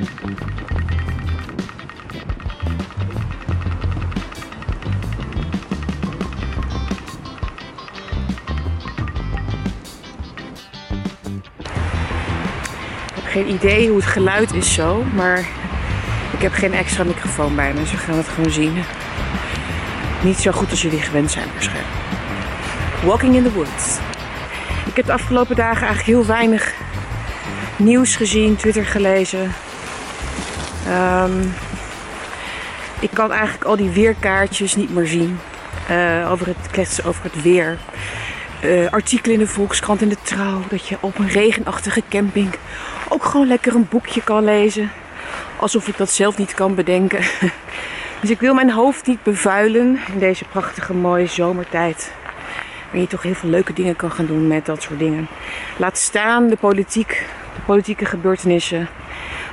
Ik heb geen idee hoe het geluid is zo, maar ik heb geen extra microfoon bij me, dus we gaan het gewoon zien. Niet zo goed als jullie gewend zijn waarschijnlijk. Walking in the woods. Ik heb de afgelopen dagen eigenlijk heel weinig nieuws gezien, Twitter gelezen. Ehm, ik kan eigenlijk al die weerkaartjes niet meer zien. eh, over het kletsen over het weer. Eh, artikelen in de Volkskrant en de Trouw. Dat je op een regenachtige camping ook gewoon lekker een boekje kan lezen. Alsof ik dat zelf niet kan bedenken. Dus ik wil mijn hoofd niet bevuilen in deze prachtige mooie zomertijd. Waar je toch heel veel leuke dingen kan gaan doen met dat soort dingen. Laat staan de politiek, de politieke gebeurtenissen.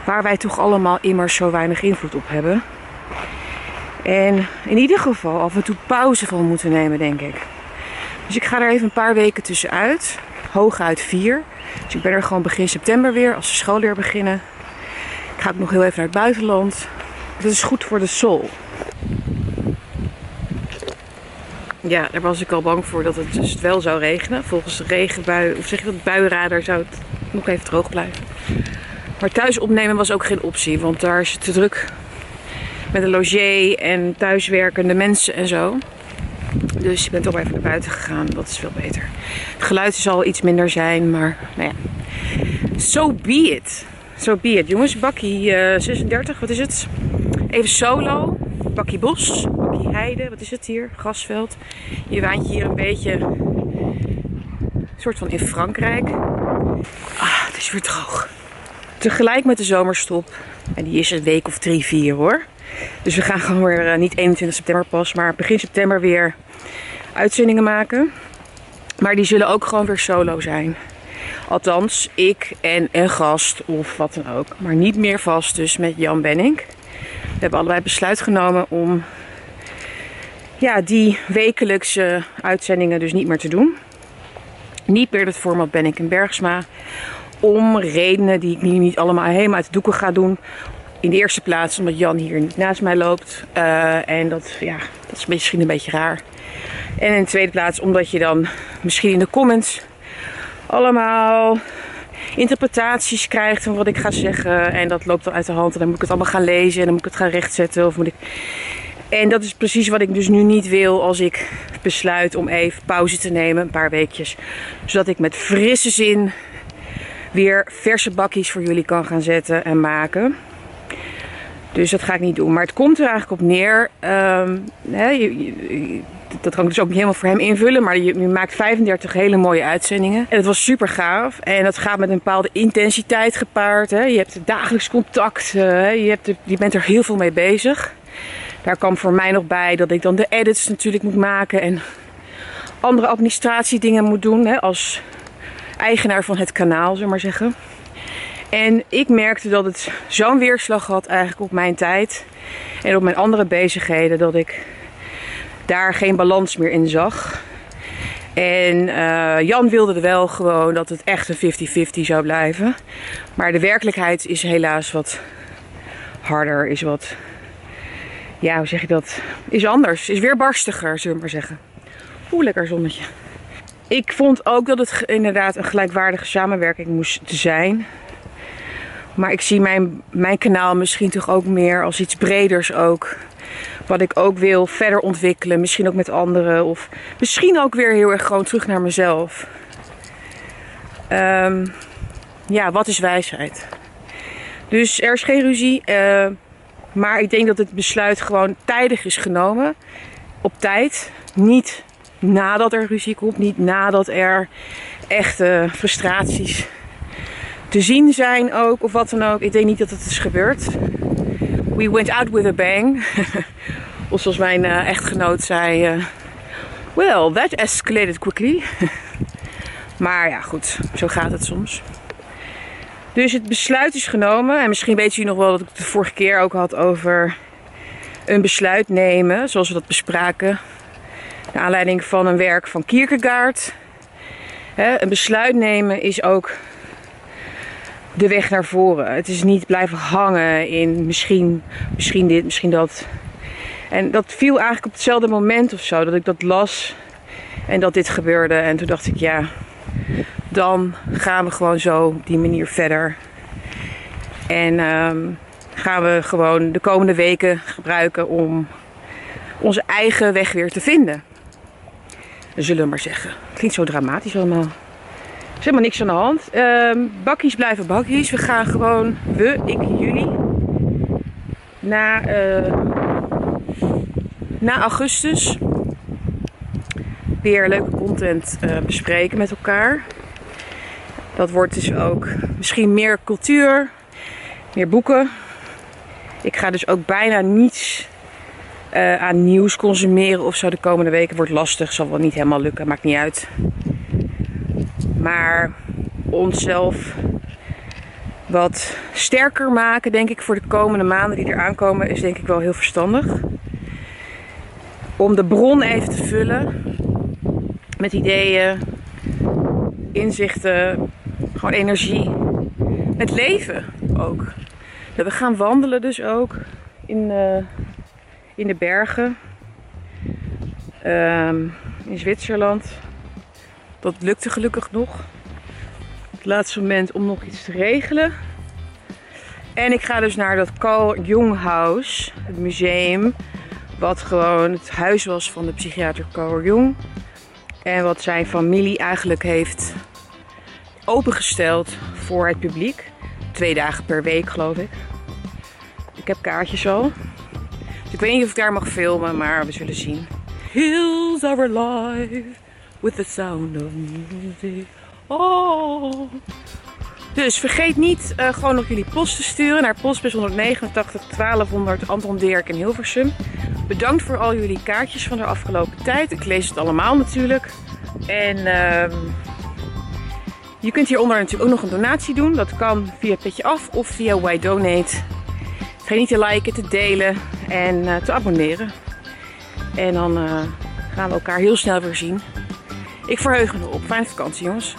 Waar wij toch allemaal immers zo weinig invloed op hebben. En in ieder geval af en toe pauze van moeten nemen, denk ik. Dus ik ga er even een paar weken tussenuit. Hooguit vier. Dus ik ben er gewoon begin september weer, als de school weer beginnen. Ik ga ook nog heel even naar het buitenland. Dat is goed voor de soul. Ja, daar was ik al bang voor dat het dus wel zou regenen. Volgens de regenbui, of zeg je dat, buienradar zou het nog even droog blijven. Maar thuis opnemen was ook geen optie, want daar is het te druk met de logier en thuiswerkende mensen en zo. Dus ik ben toch even naar buiten gegaan. Dat is veel beter. Het geluid zal iets minder zijn, maar nou ja. So be it. So be it. Jongens, bakkie eh, 36, wat is het? Even solo. Bakkie bos, bakkie heide, wat is het hier? Grasveld. Je waant je hier een beetje, een soort van in Frankrijk. Ah, het is weer droog. Tegelijk met de zomerstop. En die is een week of drie, vier hoor. Dus we gaan gewoon weer, eh, niet 21 september pas, maar begin september weer uitzendingen maken. Maar die zullen ook gewoon weer solo zijn. Althans, ik en een gast of wat dan ook. Maar niet meer vast dus met Jan Benning. We hebben allebei besluit genomen om ja, die wekelijkse uitzendingen dus niet meer te doen. Niet meer het format Benning en Bergsma. Om redenen die ik nu niet allemaal helemaal uit de doeken ga doen. In de eerste plaats omdat Jan hier niet naast mij loopt. Eh, en dat, ja, dat is misschien een beetje raar. En in de tweede plaats omdat je dan misschien in de comments allemaal interpretaties krijgt van wat ik ga zeggen. En dat loopt dan uit de hand. En dan moet ik het allemaal gaan lezen en dan moet ik het gaan rechtzetten. Of moet ik... En dat is precies wat ik dus nu niet wil als ik besluit om even pauze te nemen, een paar weekjes. Zodat ik met frisse zin weer verse bakjes voor jullie kan gaan zetten en maken. Dus dat ga ik niet doen. Maar het komt er eigenlijk op neer. ehm, dat kan ik dus ook niet helemaal voor hem invullen. Maar je, maakt 35 hele mooie uitzendingen. En het was super gaaf. En dat gaat met een bepaalde intensiteit gepaard. Hè. Je hebt dagelijks contact. eh, je, hebt, je bent er heel veel mee bezig. Daar kwam voor mij nog bij dat ik dan de edits natuurlijk moet maken. En andere administratiedingen moet doen. Hè, als eigenaar van het kanaal, zullen maar zeggen. En ik merkte dat het zo'n weerslag had eigenlijk op mijn tijd. En op mijn andere bezigheden. Dat ik daar geen balans meer in zag. En eh, Jan wilde wel gewoon dat het echt een 50-50 zou blijven. Maar de werkelijkheid is helaas wat harder. Is wat, ja hoe zeg je dat? Is anders. Is weer barstiger, zullen we maar zeggen. Oeh, lekker zonnetje. Ik vond ook dat het inderdaad een gelijkwaardige samenwerking moest zijn. Maar ik zie mijn, mijn kanaal misschien toch ook meer als iets breders ook. Wat ik ook wil verder ontwikkelen. Misschien ook met anderen. Of misschien ook weer heel erg gewoon terug naar mezelf. Ehm, ja, wat is wijsheid? Dus er is geen ruzie. eh, maar ik denk dat het besluit gewoon tijdig is genomen. Op tijd. Niet nadat er ruzie komt. Niet nadat er echte frustraties te zien zijn ook. Of wat dan ook. Ik denk niet dat het is gebeurd. We went out with a bang. of zoals mijn eh, echtgenoot zei. eh, well, that escalated quickly. maar ja, goed. Zo gaat het soms. Dus het besluit is genomen. En misschien weten jullie nog wel dat ik het de vorige keer ook had over een besluit nemen. Zoals we dat bespraken. Naar aanleiding van een werk van Kierkegaard. Een besluit nemen is ook de weg naar voren. Het is niet blijven hangen in misschien, misschien dit, misschien dat. En dat viel eigenlijk op hetzelfde moment of zo dat ik dat las en dat dit gebeurde. En toen dacht ik, ja, dan gaan we gewoon zo op die manier verder. En ehm, gaan we gewoon de komende weken gebruiken om onze eigen weg weer te vinden. Zullen we maar zeggen. Klinkt zo dramatisch allemaal. Er is helemaal niks aan de hand. Ehm, bakkies blijven bakkies. We gaan gewoon, we, ik, jullie, na, uh, na augustus weer leuke content uh, bespreken met elkaar. Dat wordt dus ook misschien meer cultuur, meer boeken. Ik ga dus ook bijna niets uh, aan nieuws consumeren of zo de komende weken. Wordt lastig, zal wel niet helemaal lukken, maakt niet uit. Maar onszelf wat sterker maken, denk ik, voor de komende maanden die er aankomen, is denk ik wel heel verstandig. Om de bron even te vullen met ideeën, inzichten, gewoon energie. Met leven ook. We gaan wandelen dus ook in, uh, in de bergen. Um, in Zwitserland. Dat lukte gelukkig nog. Het laatste moment om nog iets te regelen. En ik ga dus naar dat Carl Jung House, het museum. Wat gewoon het huis was van de psychiater Carl Jung. En wat zijn familie eigenlijk heeft opengesteld voor het publiek. Twee dagen per week geloof ik. Ik heb kaartjes al. Dus ik weet niet of ik daar mag filmen, maar we zullen zien. Hills are alive with the sound of music. Oh. Dus vergeet niet uh, gewoon nog jullie post te sturen naar postbus 189 1200 Anton Dirk in Hilversum. Bedankt voor al jullie kaartjes van de afgelopen tijd. Ik lees het allemaal natuurlijk. En uh, je kunt hieronder natuurlijk ook nog een donatie doen. Dat kan via Petje Af of via Why Donate. Vergeet niet te liken, te delen en uh, te abonneren. En dan uh, gaan we elkaar heel snel weer zien. Ik verheug me op. Fijne vakantie jongens.